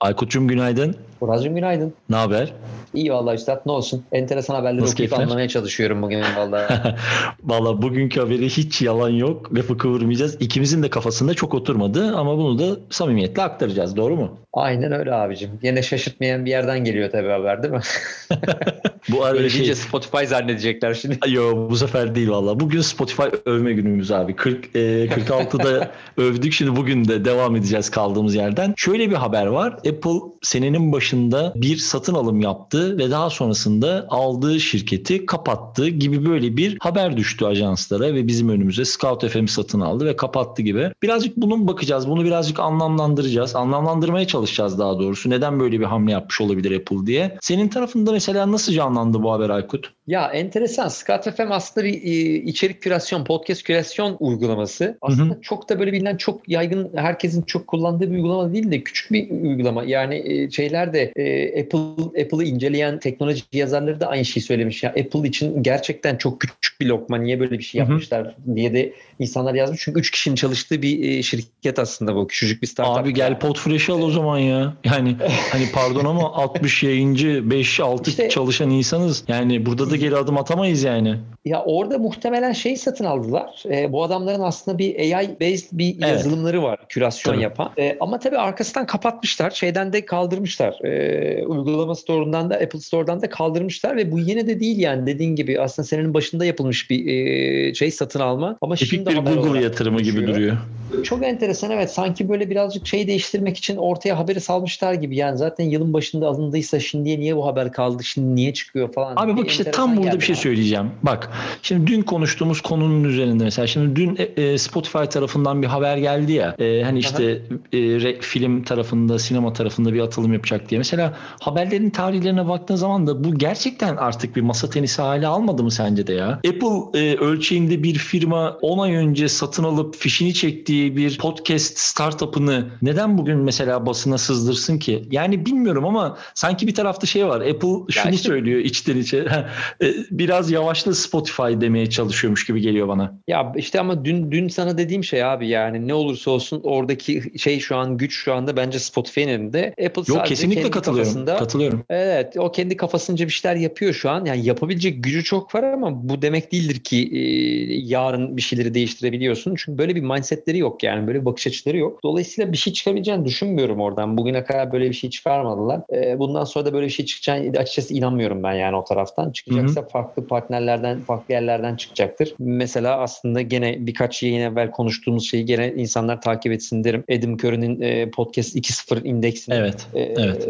Aykut'cum günaydın. Buracığım günaydın. Ne haber? İyi vallahi üstad ne olsun. Enteresan haberleri Nasıl okuyup keyifler? anlamaya çalışıyorum bugün vallahi. Valla bugünkü haberi hiç yalan yok. Lafı kıvırmayacağız. İkimizin de kafasında çok oturmadı ama bunu da samimiyetle aktaracağız. Doğru mu? Aynen öyle abicim. Yine şaşırtmayan bir yerden geliyor tabii haber değil mi? Bu arada Öyle şey... Spotify zannedecekler şimdi. Yo bu sefer değil valla. Bugün Spotify övme günümüz abi. 40 e, 46'da övdük. Şimdi bugün de devam edeceğiz kaldığımız yerden. Şöyle bir haber var. Apple senenin başında bir satın alım yaptı ve daha sonrasında aldığı şirketi kapattı gibi böyle bir haber düştü ajanslara ve bizim önümüze Scout FM satın aldı ve kapattı gibi. Birazcık bunun bakacağız. Bunu birazcık anlamlandıracağız. Anlamlandırmaya çalışacağız daha doğrusu. Neden böyle bir hamle yapmış olabilir Apple diye. Senin tarafında mesela nasıl canlandı bu haber Aykut? Ya enteresan. Scout FM aslında bir e, içerik kürasyon, podcast kürasyon uygulaması. Aslında Hı çok da böyle bilinen çok yaygın, herkesin çok kullandığı bir uygulama değil de küçük bir uygulama. Yani e, şeyler de e, Apple Apple'ı inceleyen teknoloji yazarları da aynı şeyi söylemiş. Ya Apple için gerçekten çok küçük bir lokma. Niye böyle bir şey yapmışlar diye de insanlar yazmış. Çünkü 3 kişinin çalıştığı bir e, şirket aslında bu. Küçücük bir startup. Abi gel Podfresh'i al o zaman ya. Yani hani pardon ama 60 yayıncı 5-6 İşte- çalışan insanız. Yani burada da geri adım atamayız yani. Ya orada muhtemelen şey satın aldılar. E, bu adamların aslında bir AI based bir Evet. yazılımları var kürasyon Tabii. yapan. E, ama tabii arkasından kapatmışlar. Şeyden de kaldırmışlar. E, uygulama store'undan da Apple Store'dan da kaldırmışlar ve bu yine de değil yani dediğin gibi aslında senenin başında yapılmış bir e, şey satın alma. Ama Tipik şimdi bir Google yatırımı gibi duruyor. Çok enteresan evet. Sanki böyle birazcık şey değiştirmek için ortaya haberi salmışlar gibi. Yani zaten yılın başında alındıysa şimdiye niye bu haber kaldı? Şimdi niye çıkıyor falan. Abi bak işte tam burada bir şey bana. söyleyeceğim. Bak şimdi dün konuştuğumuz konunun üzerinde mesela şimdi dün e, e, Spotify tarafından bir haber geldi ya. E, hani işte e, re- film tarafında, sinema tarafında bir atılım yapacak diye. Mesela haberlerin tarihlerine baktığın zaman da bu gerçekten artık bir masa tenisi hali almadı mı sence de ya? Apple e, ölçeğinde bir firma 10 ay önce satın alıp fişini çektiği bir podcast startup'ını neden bugün mesela basına sızdırsın ki? Yani bilmiyorum ama sanki bir tarafta şey var. Apple şunu işte- söylüyor içten içe. E, Biraz yavaşla Spotify demeye çalışıyormuş gibi geliyor bana. Ya işte ama dün dün sana dediğim şey abi yani ne olursa olsun oradaki şey şu an güç şu anda bence Spotify'ın elinde. Apple Yok kesinlikle katılıyorum. kafasında Katılıyorum. Evet o kendi kafasınca bir şeyler yapıyor şu an. Yani yapabilecek gücü çok var ama bu demek değildir ki e, yarın bir şeyleri değiştirebiliyorsun. Çünkü böyle bir mindsetleri yok yani böyle bir bakış açıları yok. Dolayısıyla bir şey çıkabileceğini düşünmüyorum oradan. Bugüne kadar böyle bir şey çıkarmadılar. E, bundan sonra da böyle bir şey çıkacağını açıkçası inanmıyorum ben yani o taraftan. Çıkacaksa farklı partnerlerden, farklı yerlerden çıkacaktır. Mesela aslında gene birkaç yayın evvel konuştuğumuz şeyi gene insanlar takip etsin derim. Adam Curry'nin e, Podcast 2.0 indeksini Evet. ee, Evet.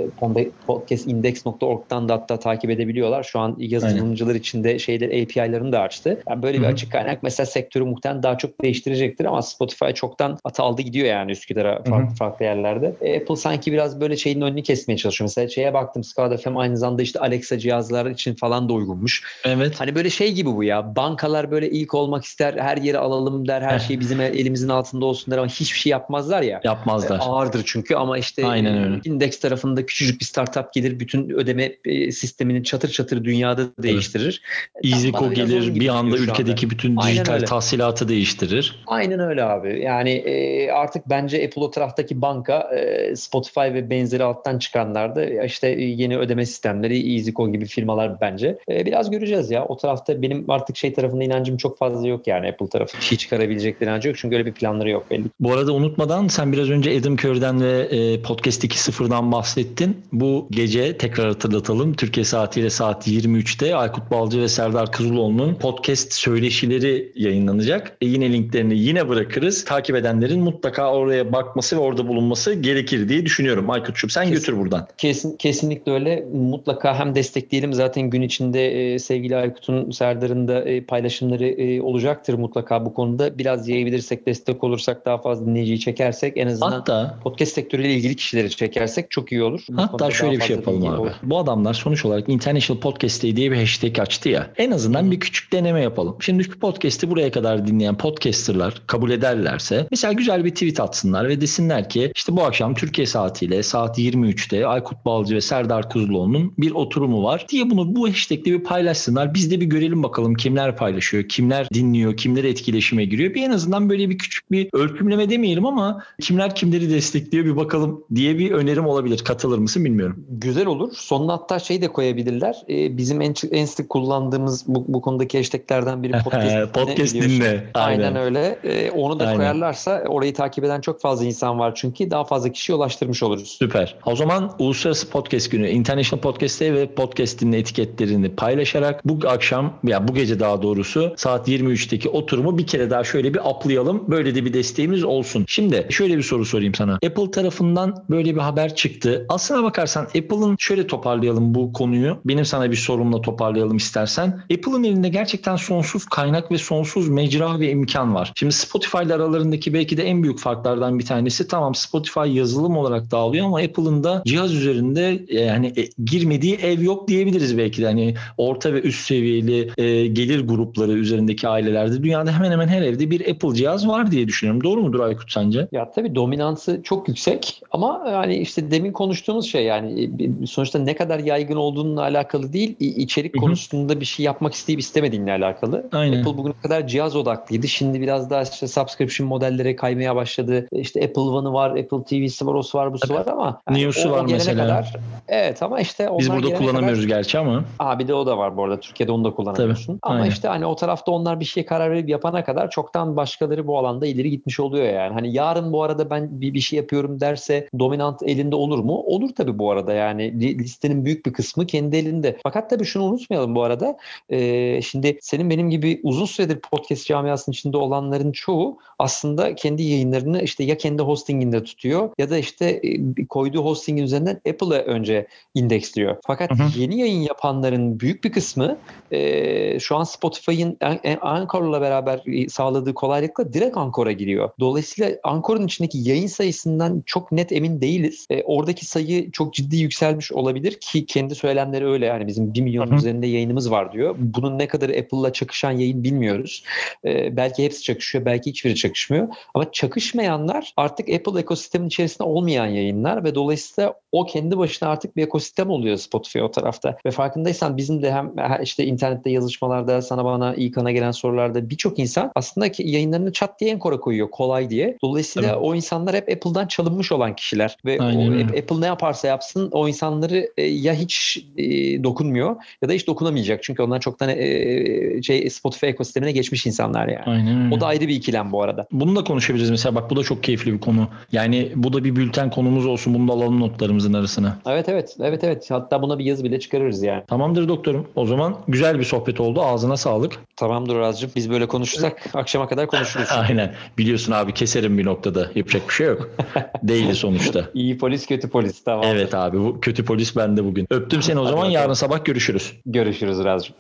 podcastindex.org'dan da hatta takip edebiliyorlar. Şu an yazılımcılar için de şeyler API'larını da açtı. Yani böyle bir Hı hı. açık kaynak mesela sektörü muhtemelen daha çok değiştirecektir ama Spotify çoktan ata aldı gidiyor yani Üsküdar'a farklı farklı yerlerde. E, Apple sanki biraz böyle şeyin önünü kesmeye çalışıyor. Mesela şeye baktım Scout FM aynı zamanda işte Alexa cihazlar için falan da uygunmuş. Evet. Hani böyle şey gibi bu ya. Bankalar böyle ilk olmak ister, her yeri alalım der, her şey bizim elimizin altında olsun der ama hiçbir şey yapmazlar ya. Yapmazlar. E, Ağırdır çünkü ama işte Aynen e, öyle. indeks tarafında küçücük bir startup gelir bütün ödeme e, sistemini çatır çatır dünyada değiştirir. E, tam EasyCo gelir bir anda ülkedeki bütün Aynen dijital tahsilatı değiştirir. Aynen öyle abi. Yani e, artık bence Apple o taraftaki banka e, Spotify ve benzeri alttan çıkanlar da ya işte e, yeni ödeme sistemleri EasyCo gibi firmalar bence. E, biraz göreceğiz ya. O tarafta benim artık şey tarafında inancım çok fazla yok yani Apple tarafı. Bir şey çıkarabilecekleri inancı yok. Çünkü öyle bir planları yok belli. Bu arada unutmadan sen biraz önce Adam Curry'den ve e, Podcast 2.0'dan bahsettin. Bu gece tekrar hatırlatalım. Türkiye saatiyle saat 23'te Aykut Balcı ve Serdar Kızıloğlu'nun podcast söyleşileri yayınlanacak. E, yine linklerini yine bırakırız. Takip edenlerin mutlaka oraya bakması ve orada bulunması gerekir diye düşünüyorum. Aykut'cum sen Kesin. götür buradan. Kesin kesinlikle öyle. Mutlaka hem destekleyelim. Zaten gün içinde e, sevgili Aykut'un, Serdar'ın da e, paylaşımları e, olacaktır mutlaka bu konuda. Biraz yayabilirsek, destek olursak, daha fazla dinleyiciyi çekersek en azından Hatta podcast sektörüyle ilgili kişileri çekersek çok iyi olur. Bu Hatta şöyle bir şey yapalım abi. olur. Bu adamlar sonuç olarak International Podcast Day diye bir hashtag açtı ya. En azından bir küçük deneme yapalım. Şimdi podcast'i buraya kadar dinleyen podcasterlar kabul ederlerse dinlerse mesela güzel bir tweet atsınlar ve desinler ki işte bu akşam Türkiye saatiyle saat 23'te Aykut Balcı ve Serdar Kuzuloğlu'nun bir oturumu var diye bunu bu hashtag'te bir paylaşsınlar. Biz de bir görelim bakalım kimler paylaşıyor, kimler dinliyor, kimler etkileşime giriyor. Bir en azından böyle bir küçük bir ölçümleme demeyelim ama kimler kimleri destekliyor bir bakalım diye bir önerim olabilir. Katılır mısın bilmiyorum. Güzel olur. Sonuna hatta şey de koyabilirler. Ee, bizim en, en sık kullandığımız bu, bu konudaki hashtaglerden biri podcast, podcast dinle. Aynen, Aynen öyle. Ee, onu da Aynen. Koyarlarsa orayı takip eden çok fazla insan var çünkü daha fazla kişiye ulaştırmış oluruz. Süper. O zaman Uluslararası Podcast Günü International Podcast Day ve Podcast dinle etiketlerini paylaşarak bu akşam ya bu gece daha doğrusu saat 23'teki oturumu bir kere daha şöyle bir aplayalım. Böyle de bir desteğimiz olsun. Şimdi şöyle bir soru sorayım sana. Apple tarafından böyle bir haber çıktı. Aslına bakarsan Apple'ın şöyle toparlayalım bu konuyu. Benim sana bir sorumla toparlayalım istersen. Apple'ın elinde gerçekten sonsuz kaynak ve sonsuz mecra ve imkan var. Şimdi Spotify ile aralarındaki belki de en büyük farklardan bir tanesi tamam Spotify yazılım olarak dağılıyor ama Apple'ın da cihaz üzerinde e, yani e, girmediği ev yok diyebiliriz belki de. Hani orta ve üst seviyeli e, gelir grupları üzerindeki ailelerde dünyada hemen hemen her evde bir Apple cihaz var diye düşünüyorum. Doğru mudur Aykut sence? Ya tabii dominansı çok yüksek ama yani işte demin konuştuğumuz şey yani e, sonuçta ne kadar yaygın olduğununla alakalı değil içerik Hı-hı. konusunda bir şey yapmak isteyip istemediğinle alakalı. Aynen. Apple bugüne kadar cihaz odaklıydı. Şimdi biraz daha işte subscription modellere kaymaya başladı. İşte Apple One'ı var, Apple TV'si var, osu var, busu var ama yani News'u var mesela. Kadar, evet ama işte Biz burada kullanamıyoruz kadar, gerçi ama. Aa bir de o da var bu arada. Türkiye'de onu da kullanamıyorsun. Tabii, ama aynen. işte hani o tarafta onlar bir şeye karar verip yapana kadar çoktan başkaları bu alanda ileri gitmiş oluyor yani. Hani yarın bu arada ben bir, bir şey yapıyorum derse dominant elinde olur mu? Olur tabii bu arada yani listenin büyük bir kısmı kendi elinde. Fakat tabii şunu unutmayalım bu arada. Ee, şimdi senin benim gibi uzun süredir podcast camiasının içinde olanların çoğu aslında kendi yayınlarını işte ya kendi hostinginde tutuyor ya da işte e, koyduğu hostingin üzerinden Apple'a önce indeksliyor. Fakat hı hı. yeni yayın yapanların büyük bir kısmı e, şu an Spotify'ın Anchor'la beraber e, sağladığı kolaylıkla direkt Anchor'a giriyor. Dolayısıyla Anchor'un içindeki yayın sayısından çok net emin değiliz. E, oradaki sayı çok ciddi yükselmiş olabilir ki kendi söylemleri öyle yani bizim 1 milyonun üzerinde yayınımız var diyor. Bunun ne kadar Apple'la çakışan yayın bilmiyoruz. E, belki hepsi çakışıyor, belki hiçbiri çakışmıyor. Ama çakışmayanlar artık Apple ekosistemin içerisinde olmayan yayınlar ve dolayısıyla o kendi başına artık bir ekosistem oluyor Spotify o tarafta. Ve farkındaysan bizim de hem işte internette yazışmalarda sana bana iyi kana gelen sorularda birçok insan aslında ki yayınlarını çat diye enkora koyuyor kolay diye. Dolayısıyla evet. o insanlar hep Apple'dan çalınmış olan kişiler ve o, Apple ne yaparsa yapsın o insanları e, ya hiç e, dokunmuyor ya da hiç dokunamayacak. Çünkü onlar çoktan e, şey Spotify ekosistemine geçmiş insanlar yani. Aynen öyle. O da ayrı bir ikilem bu arada. Bunu da konuşabiliriz mesela bak bu da çok keyifli bir konu. Yani bu da bir bülten konumuz olsun. Bunu da alalım notlarımızın arasına. Evet evet. Evet evet. Hatta buna bir yazı bile çıkarırız yani. Tamamdır doktorum. O zaman güzel bir sohbet oldu. Ağzına sağlık. Tamamdır Razcığım. Biz böyle konuşursak akşama kadar konuşuruz. Aynen. Biliyorsun abi keserim bir noktada. Yapacak bir şey yok. Değil sonuçta. İyi polis kötü polis. Tamam. Evet abi. Bu kötü polis bende bugün. Öptüm seni o zaman. Yarın sabah görüşürüz. Görüşürüz Razcığım.